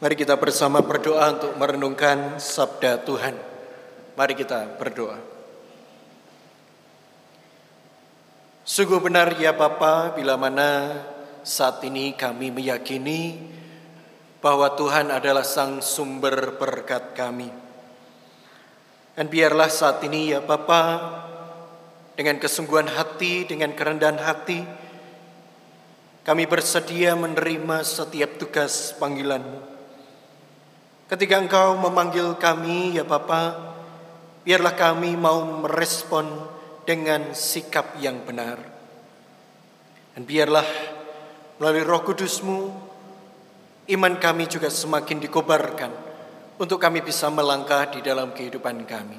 Mari kita bersama berdoa untuk merenungkan sabda Tuhan. Mari kita berdoa. Sungguh benar ya Bapa bila mana saat ini kami meyakini bahwa Tuhan adalah sang sumber berkat kami. Dan biarlah saat ini ya Bapa dengan kesungguhan hati, dengan kerendahan hati, kami bersedia menerima setiap tugas panggilanmu. Ketika Engkau memanggil kami, ya Bapa, biarlah kami mau merespon dengan sikap yang benar. Dan biarlah melalui roh kudusmu, iman kami juga semakin dikobarkan untuk kami bisa melangkah di dalam kehidupan kami.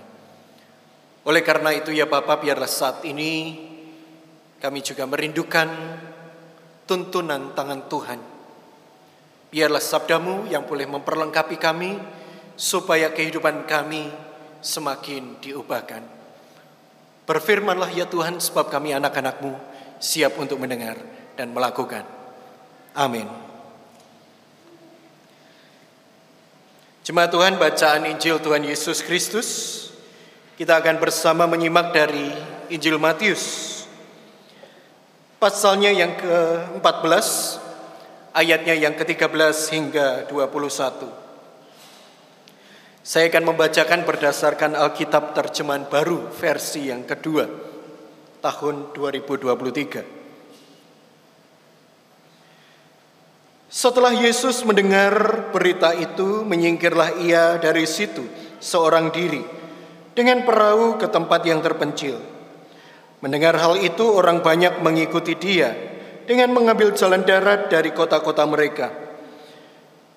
Oleh karena itu ya Bapak, biarlah saat ini kami juga merindukan tuntunan tangan Tuhan Biarlah sabdamu yang boleh memperlengkapi kami supaya kehidupan kami semakin diubahkan. Berfirmanlah ya Tuhan sebab kami anak-anakmu siap untuk mendengar dan melakukan. Amin. Jemaat Tuhan bacaan Injil Tuhan Yesus Kristus kita akan bersama menyimak dari Injil Matius pasalnya yang ke-14 ayatnya yang ke-13 hingga 21. Saya akan membacakan berdasarkan Alkitab terjemahan baru versi yang kedua tahun 2023. Setelah Yesus mendengar berita itu, menyingkirlah ia dari situ seorang diri dengan perahu ke tempat yang terpencil. Mendengar hal itu, orang banyak mengikuti dia dengan mengambil jalan darat dari kota-kota mereka.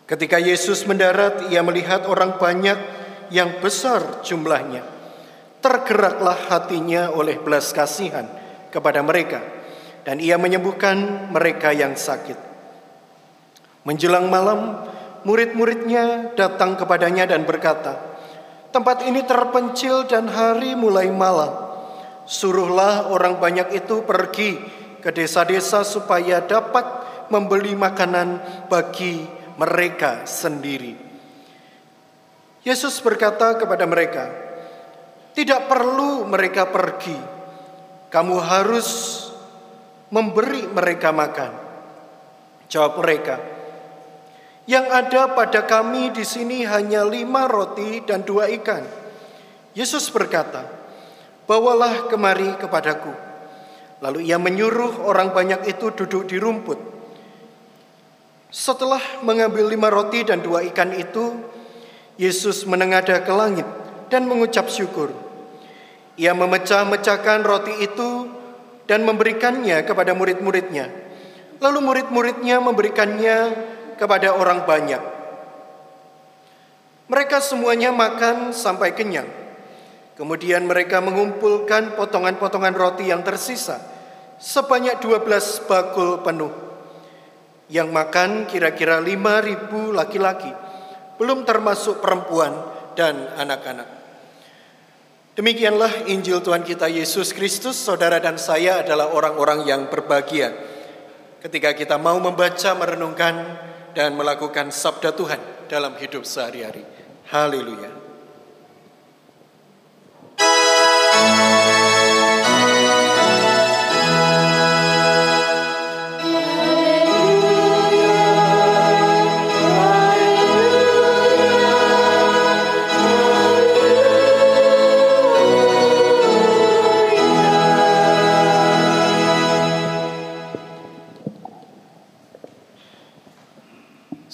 Ketika Yesus mendarat, ia melihat orang banyak yang besar jumlahnya. Tergeraklah hatinya oleh belas kasihan kepada mereka, dan ia menyembuhkan mereka yang sakit. Menjelang malam, murid-muridnya datang kepadanya dan berkata, "Tempat ini terpencil dan hari mulai malam. Suruhlah orang banyak itu pergi ke desa-desa supaya dapat membeli makanan bagi mereka sendiri. Yesus berkata kepada mereka, "Tidak perlu mereka pergi, kamu harus memberi mereka makan." Jawab mereka, "Yang ada pada kami di sini hanya lima roti dan dua ikan." Yesus berkata, "Bawalah kemari kepadaku." Lalu ia menyuruh orang banyak itu duduk di rumput. Setelah mengambil lima roti dan dua ikan itu, Yesus menengadah ke langit dan mengucap syukur. Ia memecah-mecahkan roti itu dan memberikannya kepada murid-muridnya. Lalu murid-muridnya memberikannya kepada orang banyak. Mereka semuanya makan sampai kenyang. Kemudian mereka mengumpulkan potongan-potongan roti yang tersisa sebanyak 12 bakul penuh. Yang makan kira-kira 5.000 laki-laki, belum termasuk perempuan dan anak-anak. Demikianlah Injil Tuhan kita Yesus Kristus, saudara dan saya adalah orang-orang yang berbahagia ketika kita mau membaca, merenungkan, dan melakukan sabda Tuhan dalam hidup sehari-hari. Haleluya.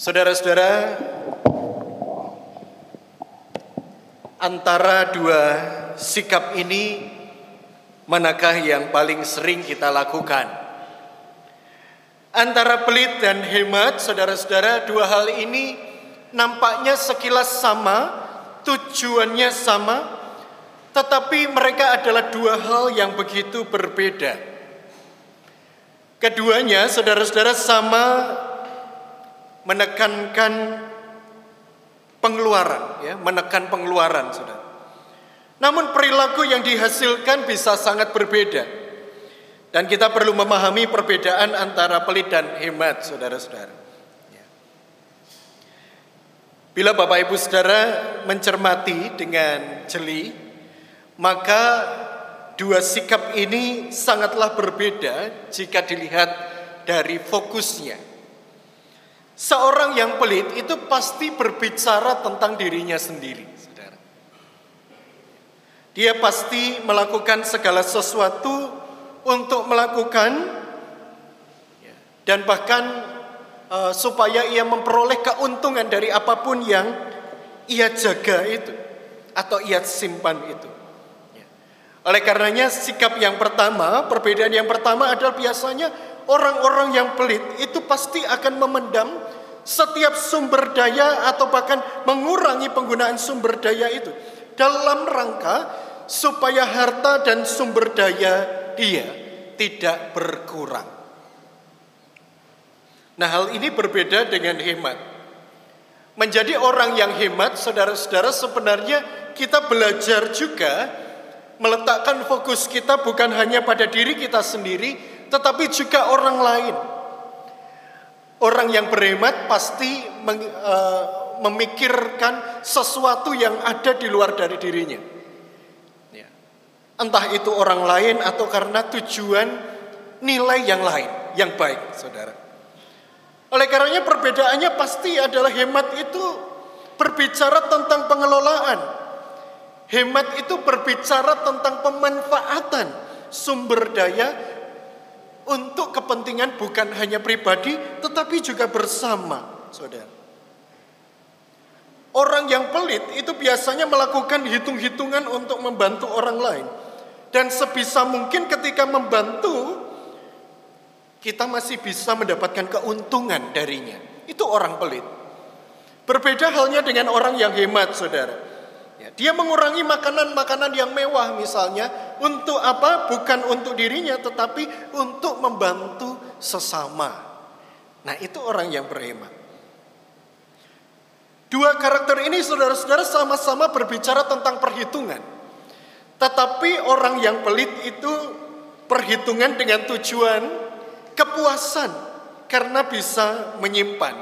Saudara-saudara, antara dua sikap ini, manakah yang paling sering kita lakukan? Antara pelit dan hemat, saudara-saudara, dua hal ini nampaknya sekilas sama, tujuannya sama, tetapi mereka adalah dua hal yang begitu berbeda. Keduanya, saudara-saudara, sama menekankan pengeluaran, ya, menekan pengeluaran, saudara. Namun perilaku yang dihasilkan bisa sangat berbeda. Dan kita perlu memahami perbedaan antara pelit dan hemat, saudara-saudara. Ya. Bila Bapak Ibu Saudara mencermati dengan jeli, maka dua sikap ini sangatlah berbeda jika dilihat dari fokusnya. Seorang yang pelit itu pasti berbicara tentang dirinya sendiri, saudara. Dia pasti melakukan segala sesuatu untuk melakukan ya, dan bahkan uh, supaya ia memperoleh keuntungan dari apa pun yang ia jaga itu atau ia simpan itu. Ya. Oleh karenanya sikap yang pertama, perbedaan yang pertama adalah biasanya orang-orang yang pelit itu pasti akan memendam setiap sumber daya atau bahkan mengurangi penggunaan sumber daya itu dalam rangka supaya harta dan sumber daya dia tidak berkurang. Nah, hal ini berbeda dengan hemat. Menjadi orang yang hemat, saudara-saudara, sebenarnya kita belajar juga meletakkan fokus kita bukan hanya pada diri kita sendiri, tetapi juga orang lain. Orang yang berhemat pasti eh, memikirkan sesuatu yang ada di luar dari dirinya. Entah itu orang lain atau karena tujuan nilai yang lain, yang baik, saudara. Oleh karenanya perbedaannya pasti adalah hemat itu berbicara tentang pengelolaan. Hemat itu berbicara tentang pemanfaatan sumber daya untuk kepentingan bukan hanya pribadi tetapi juga bersama, saudara. Orang yang pelit itu biasanya melakukan hitung-hitungan untuk membantu orang lain. Dan sebisa mungkin ketika membantu, kita masih bisa mendapatkan keuntungan darinya. Itu orang pelit. Berbeda halnya dengan orang yang hemat, saudara. Dia mengurangi makanan-makanan yang mewah misalnya. Untuk apa? Bukan untuk dirinya, tetapi untuk membantu sesama. Nah itu orang yang berhemat. Dua karakter ini saudara-saudara sama-sama berbicara tentang perhitungan. Tetapi orang yang pelit itu perhitungan dengan tujuan kepuasan karena bisa menyimpan.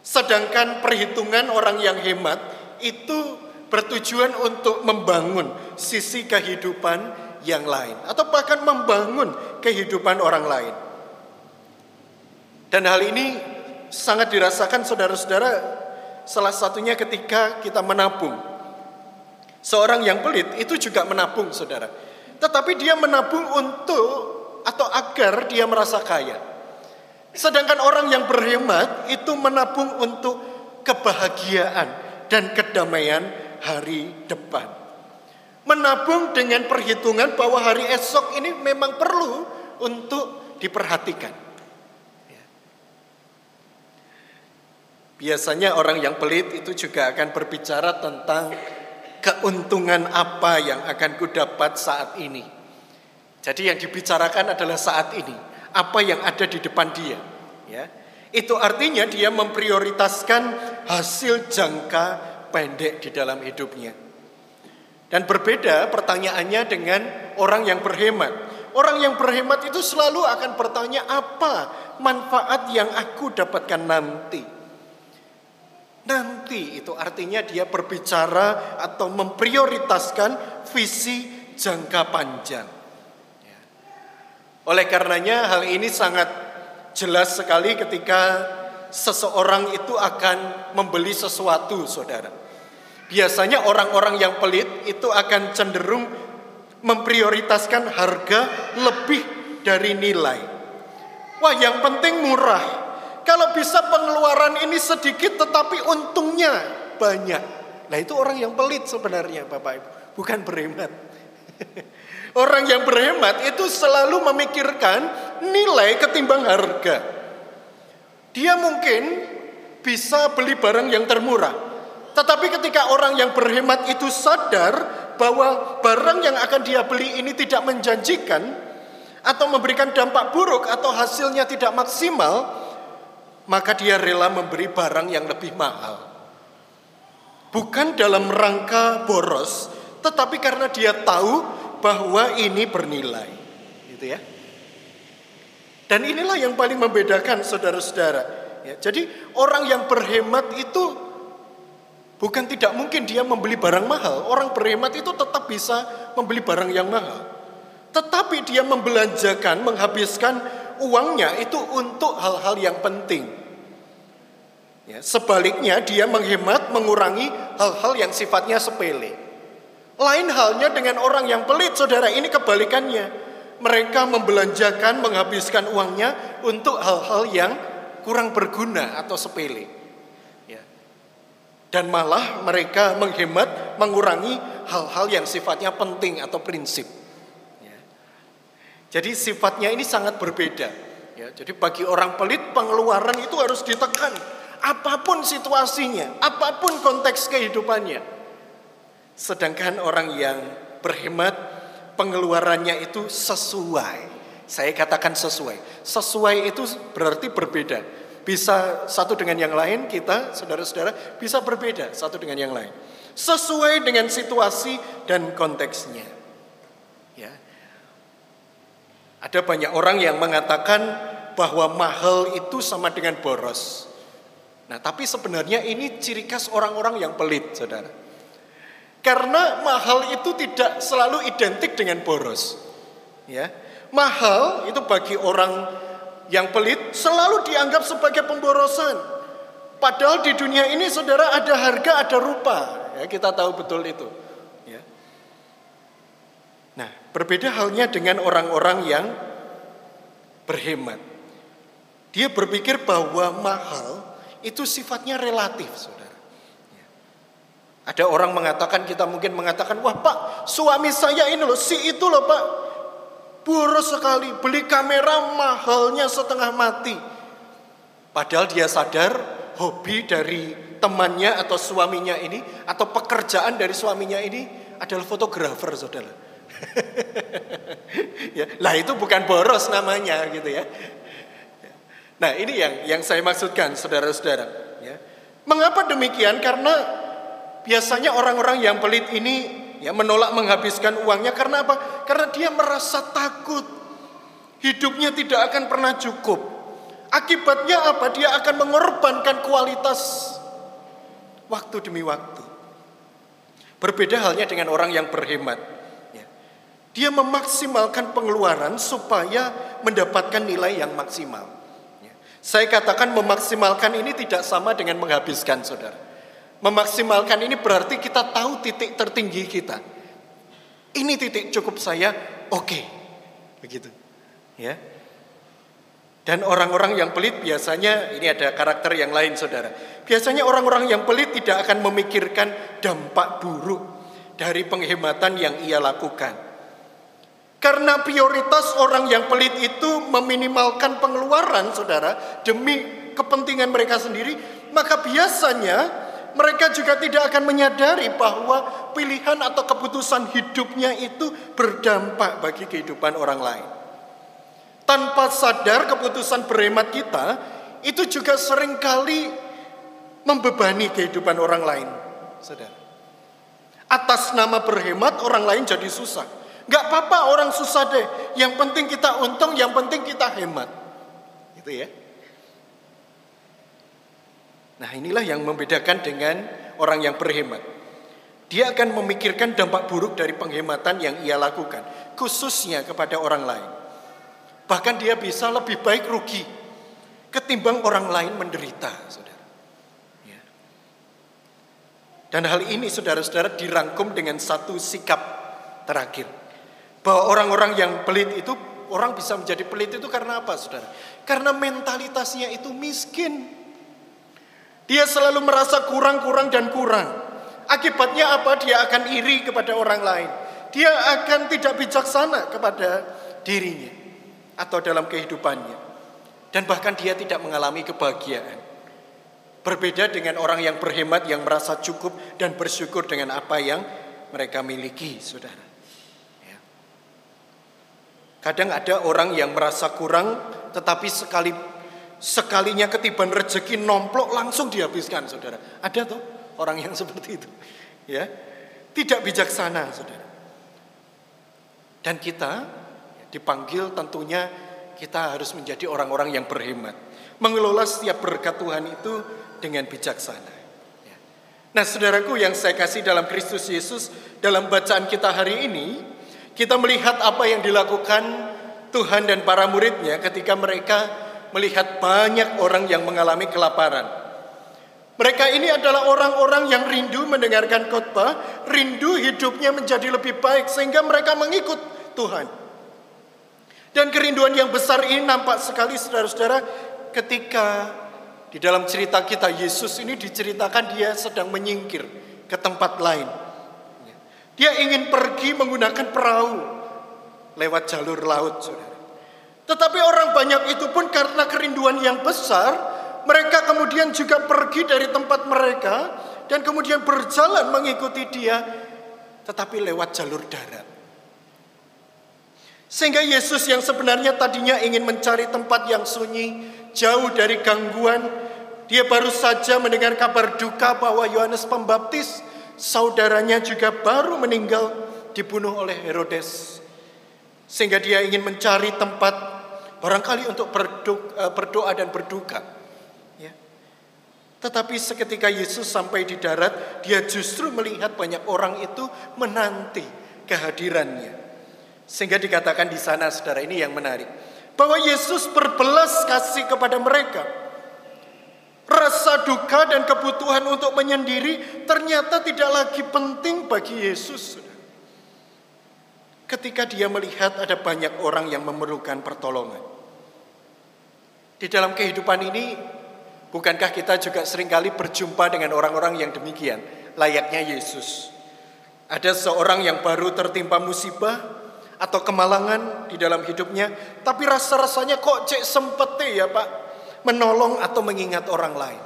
Sedangkan perhitungan orang yang hemat itu bertujuan untuk membangun sisi kehidupan yang lain atau bahkan membangun kehidupan orang lain. Dan hal ini sangat dirasakan saudara-saudara salah satunya ketika kita menabung. Seorang yang pelit itu juga menabung, saudara. Tetapi dia menabung untuk atau agar dia merasa kaya. Sedangkan orang yang berhemat itu menabung untuk kebahagiaan dan kedamaian hari depan. Menabung dengan perhitungan bahwa hari esok ini memang perlu untuk diperhatikan. Ya. Biasanya orang yang pelit itu juga akan berbicara tentang keuntungan apa yang akan kudapat saat ini. Jadi yang dibicarakan adalah saat ini, apa yang ada di depan dia, ya. Itu artinya dia memprioritaskan hasil jangka pendek di dalam hidupnya. Dan berbeda pertanyaannya dengan orang yang berhemat. Orang yang berhemat itu selalu akan bertanya apa manfaat yang aku dapatkan nanti. Nanti itu artinya dia berbicara atau memprioritaskan visi jangka panjang. Ya. Oleh karenanya hal ini sangat jelas sekali ketika seseorang itu akan membeli sesuatu, saudara. Biasanya orang-orang yang pelit itu akan cenderung memprioritaskan harga lebih dari nilai. Wah, yang penting murah, kalau bisa pengeluaran ini sedikit tetapi untungnya banyak. Nah itu orang yang pelit sebenarnya Bapak Ibu. Bukan berhemat. orang yang berhemat itu selalu memikirkan nilai ketimbang harga. Dia mungkin bisa beli barang yang termurah. Tetapi ketika orang yang berhemat itu sadar bahwa barang yang akan dia beli ini tidak menjanjikan atau memberikan dampak buruk atau hasilnya tidak maksimal, maka dia rela memberi barang yang lebih mahal. Bukan dalam rangka boros, tetapi karena dia tahu bahwa ini bernilai. Gitu ya. Dan inilah yang paling membedakan saudara-saudara. Ya, jadi orang yang berhemat itu Bukan tidak mungkin dia membeli barang mahal. Orang berhemat itu tetap bisa membeli barang yang mahal. Tetapi dia membelanjakan, menghabiskan uangnya itu untuk hal-hal yang penting. Ya, sebaliknya dia menghemat, mengurangi hal-hal yang sifatnya sepele. Lain halnya dengan orang yang pelit, saudara. Ini kebalikannya. Mereka membelanjakan, menghabiskan uangnya untuk hal-hal yang kurang berguna atau sepele dan malah mereka menghemat, mengurangi hal-hal yang sifatnya penting atau prinsip. Ya. Jadi sifatnya ini sangat berbeda. Ya, jadi bagi orang pelit pengeluaran itu harus ditekan, apa pun situasinya, apa pun konteks kehidupannya. Sedangkan orang yang berhemat pengeluarannya itu sesuai. Saya katakan sesuai. Sesuai itu berarti berbeda bisa satu dengan yang lain, kita saudara-saudara bisa berbeda satu dengan yang lain. Sesuai dengan situasi dan konteksnya. Ya. Ada banyak orang yang mengatakan bahwa mahal itu sama dengan boros. Nah, tapi sebenarnya ini ciri khas orang-orang yang pelit, Saudara. Karena mahal itu tidak selalu identik dengan boros. Ya. Mahal itu bagi orang yang pelit selalu dianggap sebagai pemborosan. Padahal di dunia ini saudara ada harga, ada rupa. Ya, kita tahu betul itu. Ya. Nah, berbeda halnya dengan orang-orang yang berhemat. Dia berpikir bahwa mahal itu sifatnya relatif, saudara. Ada orang mengatakan, kita mungkin mengatakan, wah pak, suami saya ini loh, si itu loh pak, Boros sekali, beli kamera mahalnya setengah mati. Padahal dia sadar hobi dari temannya atau suaminya ini atau pekerjaan dari suaminya ini adalah fotografer, saudara. ya, lah itu bukan boros namanya gitu ya. Nah ini yang yang saya maksudkan saudara-saudara. Ya. Mengapa demikian? Karena biasanya orang-orang yang pelit ini ya menolak menghabiskan uangnya karena apa? Karena dia merasa takut. Hidupnya tidak akan pernah cukup. Akibatnya apa? Dia akan mengorbankan kualitas waktu demi waktu. Berbeda halnya dengan orang yang berhemat. Ya. Dia memaksimalkan pengeluaran supaya mendapatkan nilai yang maksimal. Ya. Saya katakan memaksimalkan ini tidak sama dengan menghabiskan, saudara. Memaksimalkan ini berarti kita tahu titik tertinggi kita. Ini titik cukup saya, oke. Okay. Begitu. Ya. Dan orang-orang yang pelit biasanya ini ada karakter yang lain Saudara. Biasanya orang-orang yang pelit tidak akan memikirkan dampak buruk dari penghematan yang ia lakukan. Karena prioritas orang yang pelit itu meminimalkan pengeluaran Saudara demi kepentingan mereka sendiri, maka biasanya mereka juga tidak akan menyadari bahwa pilihan atau keputusan hidupnya itu berdampak bagi kehidupan orang lain. Tanpa sadar keputusan berhemat kita itu juga sering kali membebani kehidupan orang lain. Saudara. Atas nama berhemat orang lain jadi susah. Gak apa-apa orang susah deh. Yang penting kita untung, yang penting kita hemat. Gitu ya. Nah inilah yang membedakan dengan orang yang berhemat. Dia akan memikirkan dampak buruk dari penghematan yang ia lakukan, khususnya kepada orang lain. Bahkan dia bisa lebih baik rugi ketimbang orang lain menderita, saudara. Ya. Dan hal ini saudara-saudara dirangkum dengan satu sikap terakhir. Bahwa orang-orang yang pelit itu, orang bisa menjadi pelit itu karena apa saudara? Karena mentalitasnya itu miskin. Dia selalu merasa kurang-kurang dan kurang. Akibatnya apa? Dia akan iri kepada orang lain. Dia akan tidak bijaksana kepada dirinya atau dalam kehidupannya. Dan bahkan dia tidak mengalami kebahagiaan. Berbeda dengan orang yang berhemat yang merasa cukup dan bersyukur dengan apa yang mereka miliki, saudara. Ya. Kadang ada orang yang merasa kurang tetapi sekali sekalinya ketiban rezeki nomplok langsung dihabiskan saudara. Ada tuh orang yang seperti itu. Ya. Tidak bijaksana saudara. Dan kita dipanggil tentunya kita harus menjadi orang-orang yang berhemat. Mengelola setiap berkat Tuhan itu dengan bijaksana. Ya. Nah, saudaraku yang saya kasih dalam Kristus Yesus, dalam bacaan kita hari ini, kita melihat apa yang dilakukan Tuhan dan para muridnya ketika mereka melihat banyak orang yang mengalami kelaparan. Mereka ini adalah orang-orang yang rindu mendengarkan khotbah, rindu hidupnya menjadi lebih baik sehingga mereka mengikut Tuhan. Dan kerinduan yang besar ini nampak sekali saudara-saudara ketika di dalam cerita kita Yesus ini diceritakan dia sedang menyingkir ke tempat lain. Dia ingin pergi menggunakan perahu lewat jalur laut, saudara. Tetapi orang banyak itu pun karena kerinduan yang besar, mereka kemudian juga pergi dari tempat mereka dan kemudian berjalan mengikuti dia tetapi lewat jalur darat. Sehingga Yesus yang sebenarnya tadinya ingin mencari tempat yang sunyi, jauh dari gangguan, dia baru saja mendengar kabar duka bahwa Yohanes Pembaptis, saudaranya juga baru meninggal dibunuh oleh Herodes. Sehingga dia ingin mencari tempat barangkali untuk eh, berdoa dan berduka. Tetapi seketika Yesus sampai di darat, dia justru melihat banyak orang itu menanti kehadirannya. Sehingga dikatakan di sana, saudara ini yang menarik. Bahwa Yesus berbelas kasih kepada mereka. Rasa duka dan kebutuhan untuk menyendiri ternyata tidak lagi penting bagi Yesus. Ketika dia melihat ada banyak orang yang memerlukan pertolongan. Di dalam kehidupan ini Bukankah kita juga sering kali berjumpa dengan orang-orang yang demikian, layaknya Yesus? Ada seorang yang baru tertimpa musibah atau kemalangan di dalam hidupnya, tapi rasa-rasanya kok cek sempete ya Pak, menolong atau mengingat orang lain.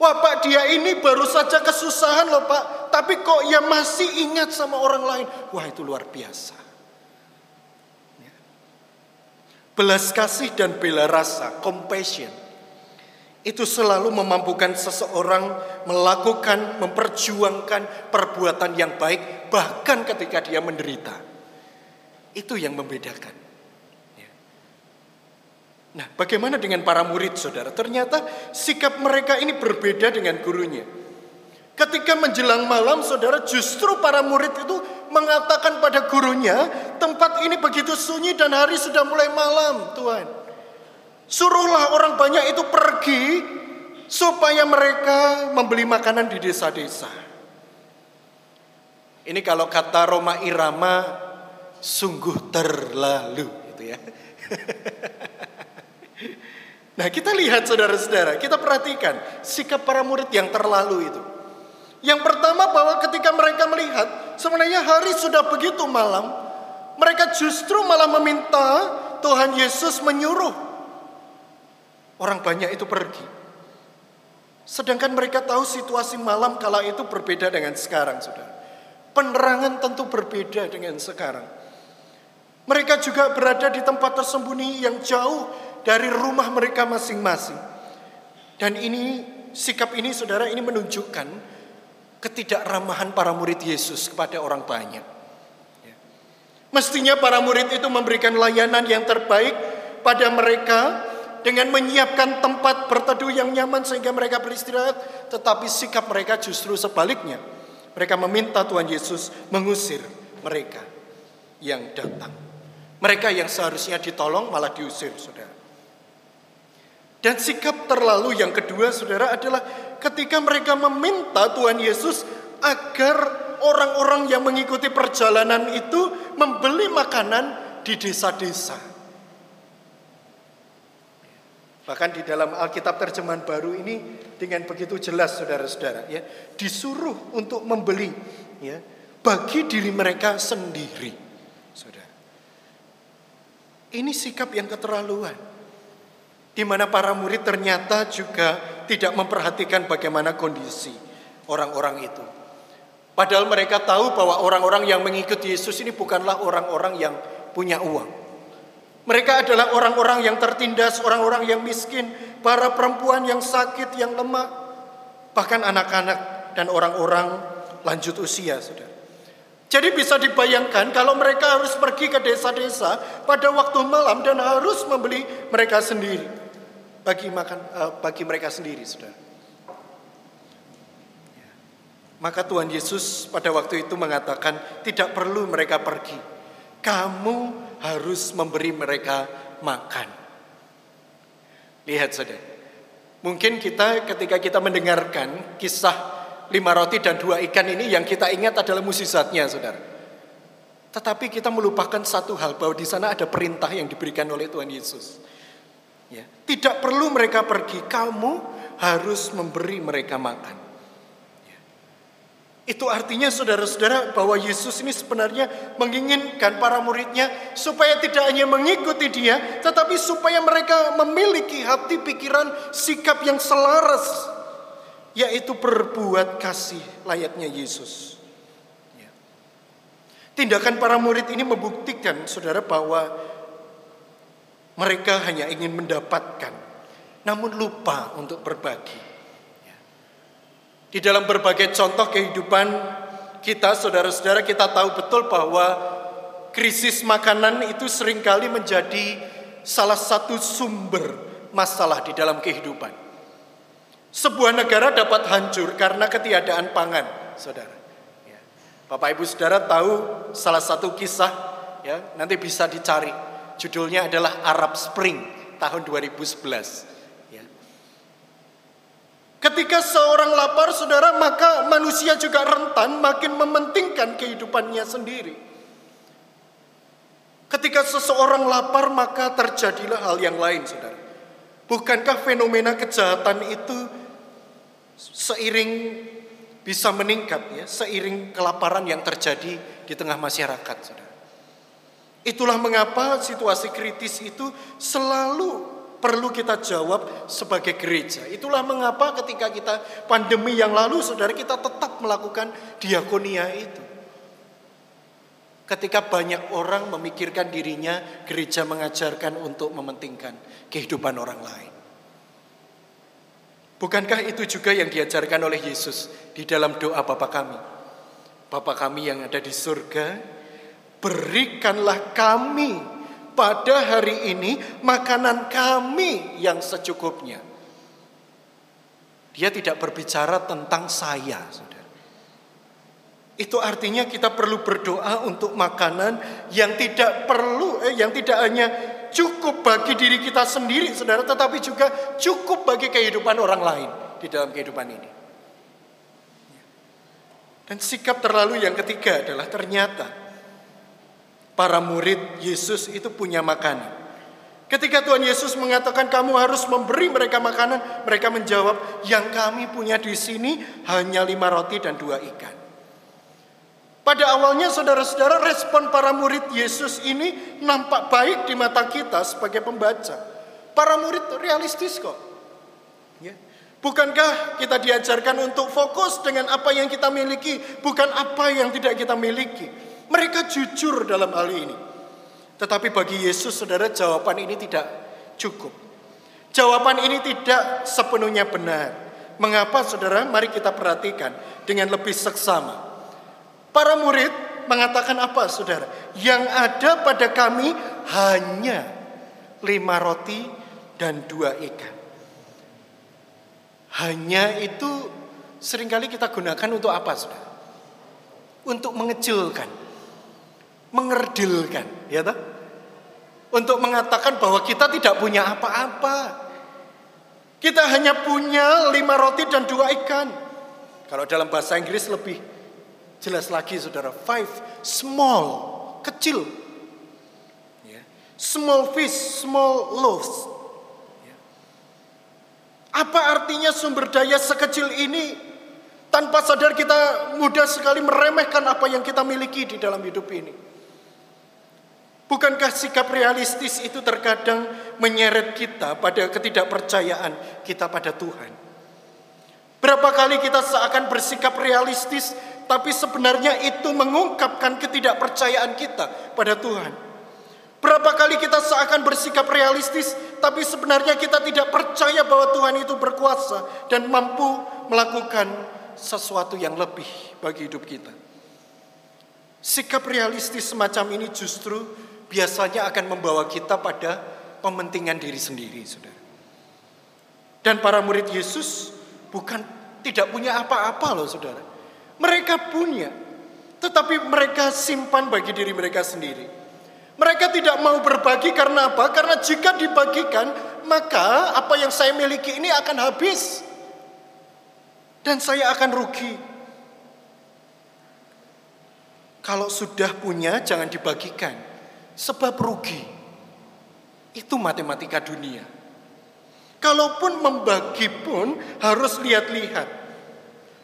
Wah Pak dia ini baru saja kesusahan loh Pak, tapi kok ya masih ingat sama orang lain. Wah itu luar biasa. Ya. Belas kasih dan bela rasa, compassion itu selalu memampukan seseorang melakukan, memperjuangkan perbuatan yang baik, bahkan ketika dia menderita. Itu yang membedakan. Nah, bagaimana dengan para murid, saudara? Ternyata sikap mereka ini berbeda dengan gurunya. Ketika menjelang malam, saudara, justru para murid itu mengatakan pada gurunya, tempat ini begitu sunyi dan hari sudah mulai malam, Tuhan. Suruhlah orang banyak itu pergi supaya mereka membeli makanan di desa-desa. Ini kalau kata Roma Irama sungguh terlalu gitu ya. nah, kita lihat saudara-saudara, kita perhatikan sikap para murid yang terlalu itu. Yang pertama bahwa ketika mereka melihat sebenarnya hari sudah begitu malam, mereka justru malah meminta Tuhan Yesus menyuruh Orang banyak itu pergi. Sedangkan mereka tahu situasi malam kala itu berbeda dengan sekarang, saudara. Penerangan tentu berbeda dengan sekarang. Mereka juga berada di tempat tersembunyi yang jauh dari rumah mereka masing-masing. Dan ini, sikap ini saudara, ini menunjukkan ketidakramahan para murid Yesus kepada orang banyak. Ya. Mestinya para murid itu memberikan layanan yang terbaik pada mereka dengan menyiapkan tempat berteduh yang nyaman sehingga mereka beristirahat, tetapi sikap mereka justru sebaliknya. Mereka meminta Tuhan Yesus mengusir mereka yang datang. Mereka yang seharusnya ditolong malah diusir, Saudara. Dan sikap terlalu yang kedua, Saudara, adalah ketika mereka meminta Tuhan Yesus agar orang-orang yang mengikuti perjalanan itu membeli makanan di desa-desa. Bahkan di dalam Alkitab terjemahan baru ini dengan begitu jelas saudara-saudara ya, disuruh untuk membeli ya bagi diri mereka sendiri. Saudara. Ini sikap yang keterlaluan. Di mana para murid ternyata juga tidak memperhatikan bagaimana kondisi orang-orang itu. Padahal mereka tahu bahwa orang-orang yang mengikuti Yesus ini bukanlah orang-orang yang punya uang. Mereka adalah orang-orang yang tertindas, orang-orang yang miskin, para perempuan yang sakit, yang lemah, bahkan anak-anak dan orang-orang lanjut usia, Saudara. Jadi bisa dibayangkan kalau mereka harus pergi ke desa-desa pada waktu malam dan harus membeli mereka sendiri bagi makan uh, bagi mereka sendiri, Saudara. Maka Tuhan Yesus pada waktu itu mengatakan, "Tidak perlu mereka pergi. Kamu harus memberi mereka makan." Lihat saudara. Mungkin kita ketika kita mendengarkan kisah lima roti dan dua ikan ini yang kita ingat adalah musisatnya saudara. Tetapi kita melupakan satu hal bahwa di sana ada perintah yang diberikan oleh Tuhan Yesus. Ya, tidak perlu mereka pergi, kamu harus memberi mereka makan. Ya. Itu artinya saudara-saudara bahwa Yesus ini sebenarnya menginginkan para muridnya supaya tidak hanya mengikuti dia, tetapi supaya mereka memiliki hati pikiran sikap yang selaras, yaitu berbuat kasih layaknya Yesus. Ya. Tindakan para murid ini membuktikan saudara bahwa mereka hanya ingin mendapatkan, namun lupa untuk berbagi. Ya. Di dalam berbagai contoh kehidupan kita, saudara-saudara, kita tahu betul bahwa krisis makanan itu sering kali menjadi salah satu sumber masalah di dalam kehidupan. Sebuah negara dapat hancur karena ketiadaan pangan, saudara. Ya. Bapak Ibu Saudara tahu salah satu kisah, ya nanti bisa dicari Judulnya adalah Arab Spring tahun 2011. Ya. Ketika seorang lapar, saudara, maka manusia juga rentan makin mementingkan kehidupannya sendiri. Ketika seseorang lapar, maka terjadilah hal yang lain, saudara. Bukankah fenomena kejahatan itu seiring bisa meningkat ya, seiring kelaparan yang terjadi di tengah masyarakat, saudara. Itulah mengapa situasi kritis itu selalu perlu kita jawab sebagai gereja. Itulah mengapa ketika kita pandemi yang lalu saudara kita tetap melakukan diakonia itu. Ketika banyak orang memikirkan dirinya, gereja mengajarkan untuk mementingkan kehidupan orang lain. Bukankah itu juga yang diajarkan oleh Yesus di dalam doa Bapa kami? Bapa kami yang ada di surga, Berikanlah kami pada hari ini makanan kami yang secukupnya. Dia tidak berbicara tentang saya, saudara. Itu artinya kita perlu berdoa untuk makanan yang tidak perlu, eh, yang tidak hanya cukup bagi diri kita sendiri, saudara, tetapi juga cukup bagi kehidupan orang lain di dalam kehidupan ini. Dan sikap terlalu yang ketiga adalah ternyata para murid Yesus itu punya makanan. Ketika Tuhan Yesus mengatakan kamu harus memberi mereka makanan, mereka menjawab, yang kami punya di sini hanya lima roti dan dua ikan. Pada awalnya saudara-saudara respon para murid Yesus ini nampak baik di mata kita sebagai pembaca. Para murid realistis kok. Ya. Bukankah kita diajarkan untuk fokus dengan apa yang kita miliki, bukan apa yang tidak kita miliki. Mereka jujur dalam hal ini. Tetapi bagi Yesus, saudara, jawaban ini tidak cukup. Jawaban ini tidak sepenuhnya benar. Mengapa, saudara? Mari kita perhatikan dengan lebih seksama. Para murid mengatakan apa, saudara? Yang ada pada kami hanya lima roti dan dua ikan. Hanya itu sering kali kita gunakan untuk apa, saudara? Untuk mengecilkan mengerdilkan, ya toh? Untuk mengatakan bahwa kita tidak punya apa-apa. Kita hanya punya lima roti dan dua ikan. Kalau dalam bahasa Inggris lebih jelas lagi saudara. Five, small, kecil. Ya. Small fish, small loaves. Ya. Apa artinya sumber daya sekecil ini? Tanpa sadar kita mudah sekali meremehkan apa yang kita miliki di dalam hidup ini. Bukankah sikap realistis itu terkadang menyeret kita pada ketidakpercayaan kita pada Tuhan? Berapa kali kita seakan bersikap realistis, tapi sebenarnya itu mengungkapkan ketidakpercayaan kita pada Tuhan. Berapa kali kita seakan bersikap realistis, tapi sebenarnya kita tidak percaya bahwa Tuhan itu berkuasa dan mampu melakukan sesuatu yang lebih bagi hidup kita. Sikap realistis semacam ini justru biasanya akan membawa kita pada pementingan diri sendiri, Saudara. Dan para murid Yesus bukan tidak punya apa-apa loh, Saudara. Mereka punya, tetapi mereka simpan bagi diri mereka sendiri. Mereka tidak mau berbagi karena apa? Karena jika dibagikan, maka apa yang saya miliki ini akan habis. Dan saya akan rugi. Kalau sudah punya, jangan dibagikan. Sebab rugi. Itu matematika dunia. Kalaupun membagi pun harus lihat-lihat.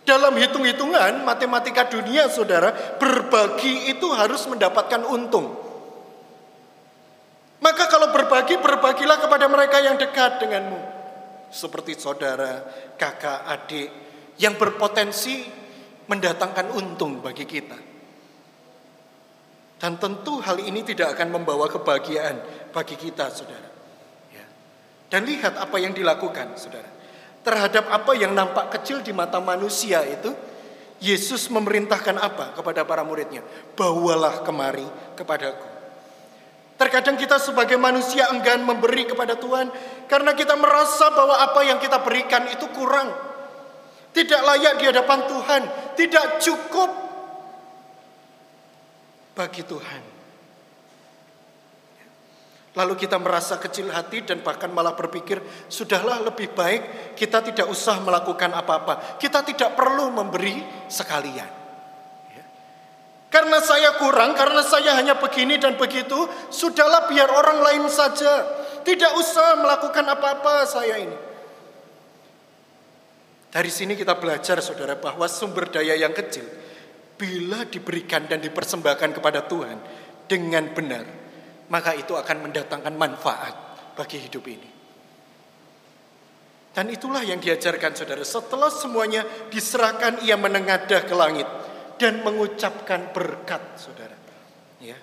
Dalam hitung-hitungan matematika dunia saudara, berbagi itu harus mendapatkan untung. Maka kalau berbagi, berbagilah kepada mereka yang dekat denganmu. Seperti saudara, kakak, adik, yang berpotensi mendatangkan untung bagi kita. Dan tentu hal ini tidak akan membawa kebahagiaan bagi kita, saudara. Dan lihat apa yang dilakukan, saudara. Terhadap apa yang nampak kecil di mata manusia itu, Yesus memerintahkan apa kepada para muridnya? Bawalah kemari kepadaku. Terkadang kita sebagai manusia enggan memberi kepada Tuhan karena kita merasa bahwa apa yang kita berikan itu kurang. Tidak layak di hadapan Tuhan, tidak cukup bagi Tuhan. Lalu kita merasa kecil hati dan bahkan malah berpikir, sudahlah lebih baik kita tidak usah melakukan apa-apa. Kita tidak perlu memberi sekalian. Ya. Karena saya kurang, karena saya hanya begini dan begitu, sudahlah biar orang lain saja. Tidak usah melakukan apa-apa saya ini. Dari sini kita belajar saudara bahwa sumber daya yang kecil bila diberikan dan dipersembahkan kepada Tuhan dengan benar maka itu akan mendatangkan manfaat bagi hidup ini. Dan itulah yang diajarkan saudara. Setelah semuanya diserahkan, ia menengadah ke langit dan mengucapkan berkat, saudara. Ya.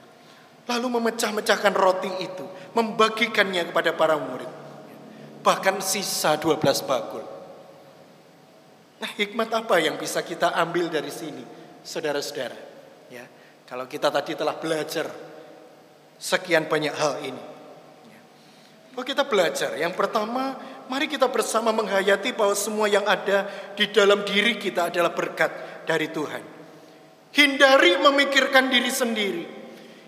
Lalu memecah-mecahkan roti itu, membagikannya kepada para murid. Bahkan sisa 12 bakul. Nah, hikmat apa yang bisa kita ambil dari sini, saudara-saudara? Ya, kalau kita tadi telah belajar sekian banyak hal ini. Bahwa kita belajar, yang pertama, mari kita bersama menghayati bahwa semua yang ada di dalam diri kita adalah berkat dari Tuhan. Hindari memikirkan diri sendiri.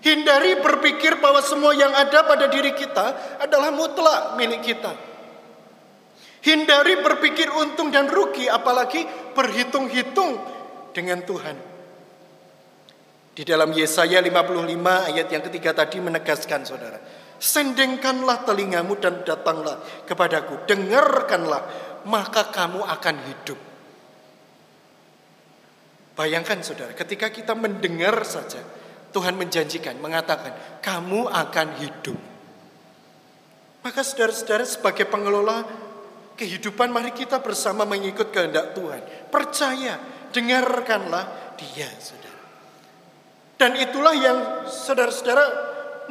Hindari berpikir bahwa semua yang ada pada diri kita adalah mutlak milik kita. Hindari berpikir untung dan rugi, apalagi berhitung-hitung dengan Tuhan. Di dalam Yesaya 55 ayat yang ketiga tadi menegaskan saudara. Sendengkanlah telingamu dan datanglah kepadaku. Dengarkanlah maka kamu akan hidup. Bayangkan saudara ketika kita mendengar saja. Tuhan menjanjikan, mengatakan kamu akan hidup. Maka saudara-saudara sebagai pengelola kehidupan mari kita bersama mengikut kehendak Tuhan. Percaya, dengarkanlah dia saudara. Dan itulah yang saudara-saudara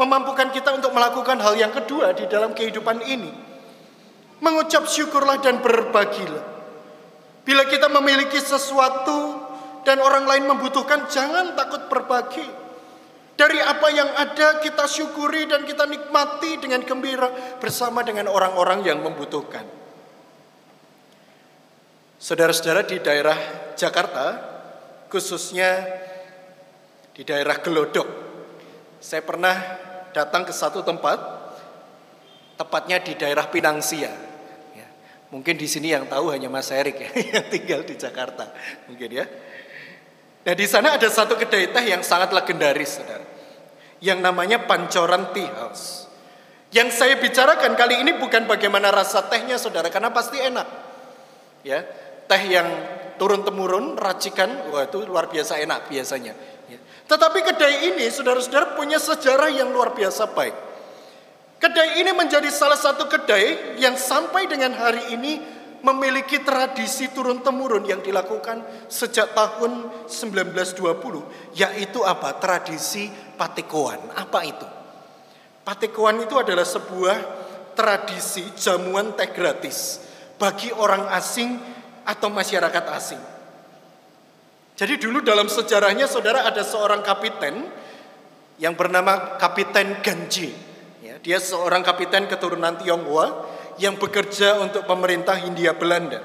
memampukan kita untuk melakukan hal yang kedua di dalam kehidupan ini. Mengucap syukurlah dan berbagilah. Bila kita memiliki sesuatu dan orang lain membutuhkan, jangan takut berbagi. Dari apa yang ada kita syukuri dan kita nikmati dengan gembira bersama dengan orang-orang yang membutuhkan. Saudara-saudara di daerah Jakarta, khususnya di daerah Gelodok. Saya pernah datang ke satu tempat, tepatnya di daerah Pinangsia. Ya, mungkin di sini yang tahu hanya Mas Erik ya, yang tinggal di Jakarta, mungkin ya. Nah di sana ada satu kedai teh yang sangat legendaris, saudara, yang namanya Pancoran Tea House. Yang saya bicarakan kali ini bukan bagaimana rasa tehnya, saudara, karena pasti enak. Ya, teh yang turun temurun racikan, wah itu luar biasa enak biasanya. Tetapi kedai ini saudara-saudara punya sejarah yang luar biasa baik. Kedai ini menjadi salah satu kedai yang sampai dengan hari ini memiliki tradisi turun-temurun yang dilakukan sejak tahun 1920, yaitu apa? Tradisi patekoan. Apa itu? Patekoan itu adalah sebuah tradisi jamuan teh gratis bagi orang asing atau masyarakat asing. Jadi dulu dalam sejarahnya saudara ada seorang kapiten yang bernama Kapiten Ganji. Ya, dia seorang kapiten keturunan Tionghoa yang bekerja untuk pemerintah Hindia Belanda.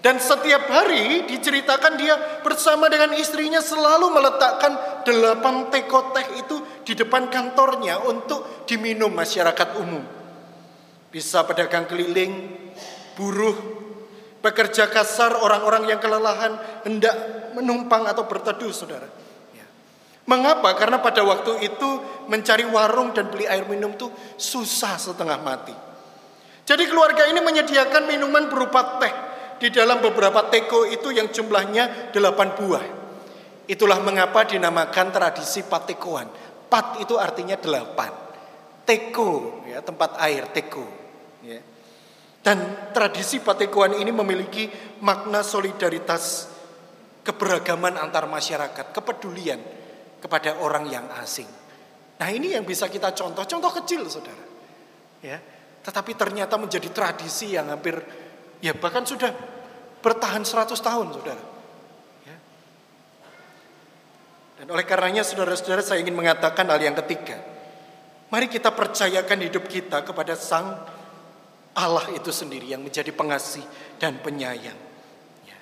Dan setiap hari diceritakan dia bersama dengan istrinya selalu meletakkan delapan teko teh itu di depan kantornya untuk diminum masyarakat umum. Bisa pedagang keliling, buruh, pekerja kasar, orang-orang yang kelelahan hendak menumpang atau berteduh, saudara. Ya. Mengapa? Karena pada waktu itu mencari warung dan beli air minum itu susah setengah mati. Jadi keluarga ini menyediakan minuman berupa teh di dalam beberapa teko itu yang jumlahnya delapan buah. Itulah mengapa dinamakan tradisi patekoan. Pat itu artinya delapan. Teko, ya, tempat air, teko. Ya. Dan tradisi patekoan ini memiliki makna solidaritas keberagaman antar masyarakat, kepedulian kepada orang yang asing. Nah ini yang bisa kita contoh, contoh kecil saudara. Ya, tetapi ternyata menjadi tradisi yang hampir Ya bahkan sudah bertahan 100 tahun saudara. Ya. Dan oleh karenanya saudara-saudara saya ingin mengatakan hal yang ketiga. Mari kita percayakan hidup kita kepada Sang Allah itu sendiri yang menjadi pengasih dan penyayang. Ya.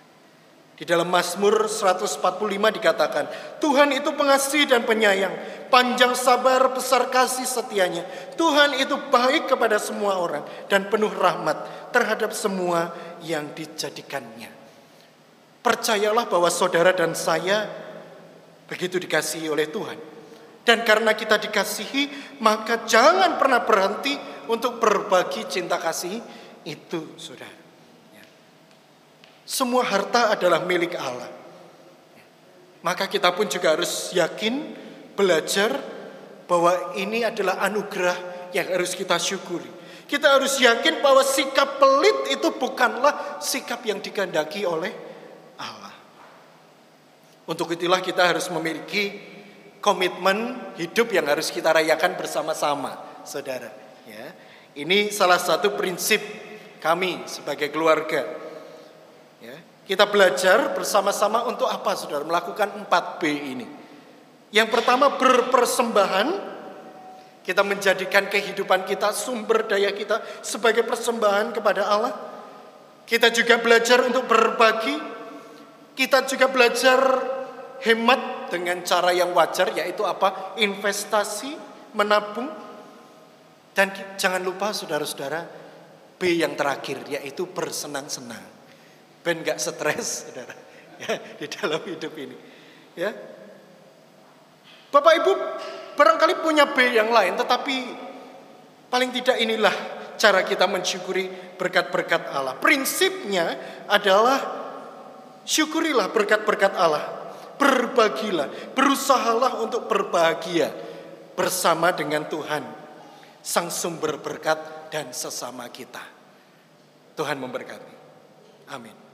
Di dalam Mazmur 145 dikatakan, Tuhan itu pengasih dan penyayang, panjang sabar, besar kasih setianya. Tuhan itu baik kepada semua orang dan penuh rahmat terhadap semua yang dijadikannya. Percayalah bahwa saudara dan saya begitu dikasihi oleh Tuhan. Dan karena kita dikasihi, maka jangan pernah berhenti untuk berbagi cinta kasih itu, saudara. Ya. Semua harta adalah milik Allah. Maka kita pun juga harus yakin belajar bahwa ini adalah anugerah yang harus kita syukuri. Kita harus yakin bahwa sikap pelit itu bukanlah sikap yang dikandaki oleh Allah. Untuk itulah kita harus memiliki komitmen hidup yang harus kita rayakan bersama-sama, saudara. Ya, ini salah satu prinsip kami sebagai keluarga. Ya, kita belajar bersama-sama untuk apa, saudara? Melakukan 4B ini. Yang pertama berpersembahan. Kita menjadikan kehidupan kita, sumber daya kita sebagai persembahan kepada Allah. Kita juga belajar untuk berbagi. Kita juga belajar hemat dengan cara yang wajar yaitu apa? Investasi, menabung. Dan jangan lupa saudara-saudara, B yang terakhir yaitu bersenang-senang. Ben gak stres saudara ya, di dalam hidup ini. Ya, Bapak Ibu barangkali punya B yang lain tetapi paling tidak inilah cara kita mensyukuri berkat-berkat Allah. Prinsipnya adalah syukurilah berkat-berkat Allah. Berbagilah, berusahalah untuk berbahagia bersama dengan Tuhan, Sang Sumber berkat dan sesama kita. Tuhan memberkati. Amin.